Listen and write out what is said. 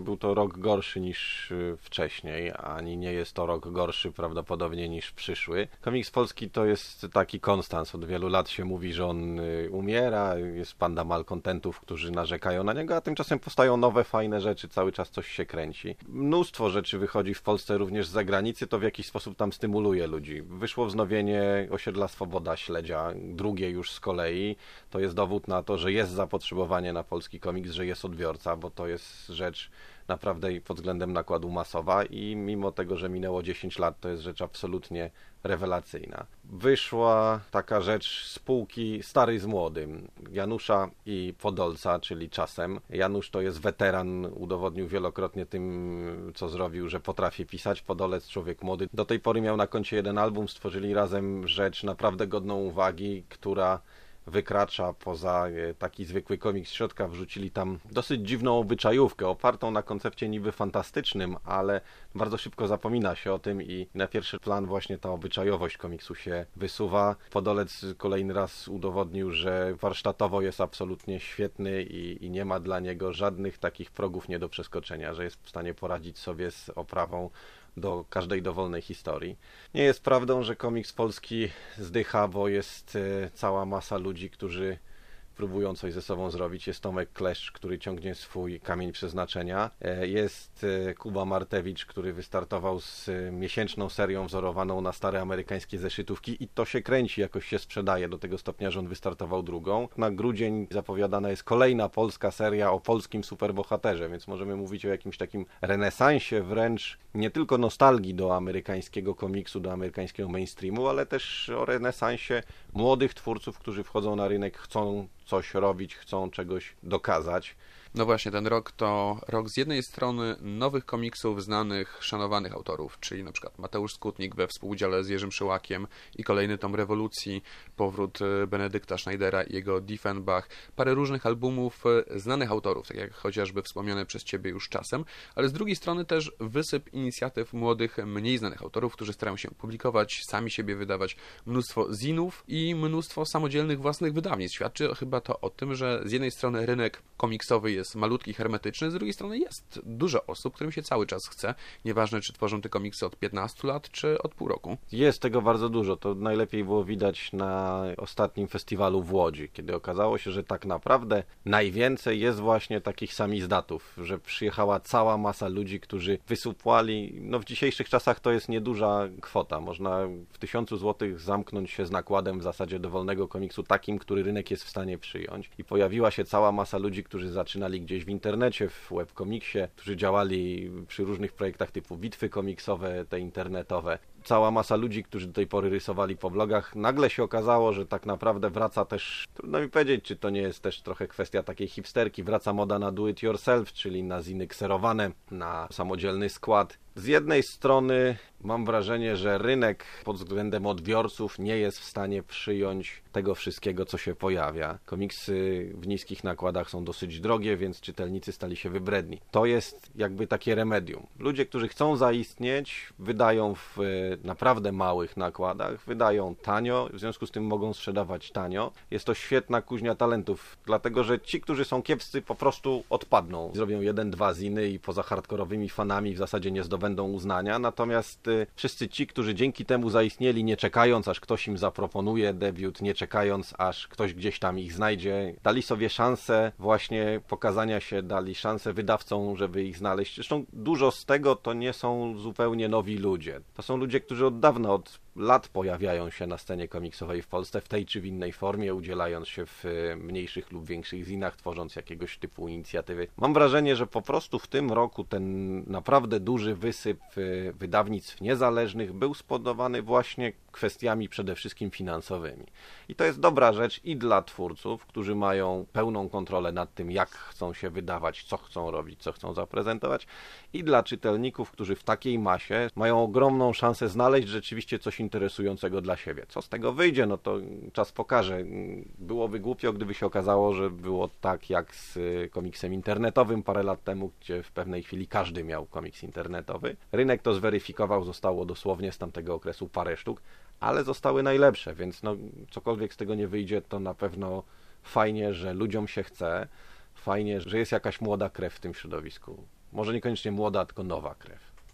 był to rok gorszy niż y, wcześniej, ani nie jest to rok gorszy prawdopodobnie niż przyszły. Komiks polski to jest taki konstans. Od wielu lat się mówi, że on y, umiera, jest panda malkontentów, którzy narzekają na niego, a tymczasem powstają nowe, fajne rzeczy, cały czas coś się kręci. Mnóstwo rzeczy wychodzi w Polsce również z zagranicy, to w jakiś sposób tam stymuluje ludzi. Wyszło wznowienie Osiedla Swoboda Śledzia, drugie już z kolei. To jest dowód na to, że jest zapotrzebowanie na polski komiks, że jest odbiorca, bo to jest rzecz naprawdę pod względem nakładu masowa i mimo tego, że minęło 10 lat, to jest rzecz absolutnie rewelacyjna. Wyszła taka rzecz spółki Stary z Młodym, Janusza i Podolca, czyli czasem. Janusz to jest weteran, udowodnił wielokrotnie tym, co zrobił, że potrafi pisać. Podolec, człowiek młody. Do tej pory miał na koncie jeden album, stworzyli razem rzecz naprawdę godną uwagi, która wykracza poza e, taki zwykły komiks środka, wrzucili tam dosyć dziwną obyczajówkę, opartą na koncepcie niby fantastycznym, ale bardzo szybko zapomina się o tym i na pierwszy plan właśnie ta obyczajowość komiksu się wysuwa. Podolec kolejny raz udowodnił, że warsztatowo jest absolutnie świetny i, i nie ma dla niego żadnych takich progów nie do przeskoczenia, że jest w stanie poradzić sobie z oprawą do każdej dowolnej historii. Nie jest prawdą, że komiks polski zdycha, bo jest e, cała masa ludzi, którzy próbują coś ze sobą zrobić. Jest Tomek Kleszcz, który ciągnie swój kamień przeznaczenia. E, jest e, Kuba Martewicz, który wystartował z e, miesięczną serią wzorowaną na stare amerykańskie zeszytówki i to się kręci, jakoś się sprzedaje do tego stopnia, że on wystartował drugą. Na grudzień zapowiadana jest kolejna polska seria o polskim superbohaterze, więc możemy mówić o jakimś takim renesansie wręcz nie tylko nostalgii do amerykańskiego komiksu, do amerykańskiego mainstreamu, ale też o renesansie młodych twórców, którzy wchodzą na rynek, chcą coś robić, chcą czegoś dokazać. No właśnie, ten rok to rok z jednej strony nowych komiksów znanych, szanowanych autorów, czyli na przykład Mateusz Skutnik we współudziale z Jerzym Szyłakiem i kolejny tom Rewolucji, powrót e, Benedykta Schneidera i jego Diefenbach, parę różnych albumów e, znanych autorów, tak jak chociażby wspomniane przez Ciebie już czasem, ale z drugiej strony też wysyp inicjatyw młodych, mniej znanych autorów, którzy starają się publikować, sami siebie wydawać, mnóstwo zinów i mnóstwo samodzielnych własnych wydawnictw. Świadczy chyba to o tym, że z jednej strony rynek komiksowy jest jest malutki, hermetyczny, z drugiej strony jest dużo osób, którym się cały czas chce, nieważne czy tworzą te komiksy od 15 lat, czy od pół roku. Jest tego bardzo dużo, to najlepiej było widać na ostatnim festiwalu w Łodzi, kiedy okazało się, że tak naprawdę najwięcej jest właśnie takich samizdatów, że przyjechała cała masa ludzi, którzy wysupłali, no w dzisiejszych czasach to jest nieduża kwota, można w tysiącu złotych zamknąć się z nakładem w zasadzie dowolnego komiksu takim, który rynek jest w stanie przyjąć. I pojawiła się cała masa ludzi, którzy zaczynali zaczynali gdzieś w internecie, w webkomiksie, którzy działali przy różnych projektach typu bitwy komiksowe, te internetowe. Cała masa ludzi, którzy do tej pory rysowali po blogach, nagle się okazało, że tak naprawdę wraca też, trudno mi powiedzieć, czy to nie jest też trochę kwestia takiej hipsterki, wraca moda na do it yourself, czyli na ziny kserowane, na samodzielny skład. Z jednej strony mam wrażenie, że rynek pod względem odbiorców nie jest w stanie przyjąć tego wszystkiego, co się pojawia. Komiksy w niskich nakładach są dosyć drogie, więc czytelnicy stali się wybredni. To jest jakby takie remedium. Ludzie, którzy chcą zaistnieć, wydają w e, naprawdę małych nakładach, wydają tanio, w związku z tym mogą sprzedawać tanio. Jest to świetna kuźnia talentów, dlatego że ci, którzy są kiepscy, po prostu odpadną. Zrobią jeden, dwa ziny i poza hardkorowymi fanami w zasadzie nie zdobędą uznania, natomiast wszyscy ci, którzy dzięki temu zaistnieli, nie czekając, aż ktoś im zaproponuje debiut, nie czekając, aż ktoś gdzieś tam ich znajdzie, dali sobie szansę właśnie pokazania się, dali szansę wydawcom, żeby ich znaleźć. Zresztą dużo z tego to nie są zupełnie nowi ludzie. To są ludzie, którzy od dawna, od lat pojawiają się na scenie komiksowej w Polsce w tej czy w innej formie, udzielając się w e, mniejszych lub większych zinach, tworząc jakiegoś typu inicjatywy. Mam wrażenie, że po prostu w tym roku ten naprawdę duży wysyp e, wydawnictw niezależnych był spodobany właśnie kwestiami przede wszystkim finansowymi. I to jest dobra rzecz i dla twórców, którzy mają pełną kontrolę nad tym, jak chcą się wydawać, co chcą robić, co chcą zaprezentować, i dla czytelników, którzy w takiej masie mają ogromną szansę znaleźć rzeczywiście interesującego dla siebie. Co z tego wyjdzie, no to czas pokaże. Byłoby głupio, gdyby się okazało, że było tak jak z komiksem internetowym parę lat temu, gdzie w pewnej chwili każdy miał komiks internetowy. Rynek to zweryfikował, zostało dosłownie z tamtego okresu parę sztuk ale zostały najlepsze, więc no, cokolwiek z tego nie wyjdzie, to na pewno fajnie, że ludziom się chce, fajnie, że jest jakaś młoda krew w tym środowisku. Może niekoniecznie młoda, tylko nowa krew.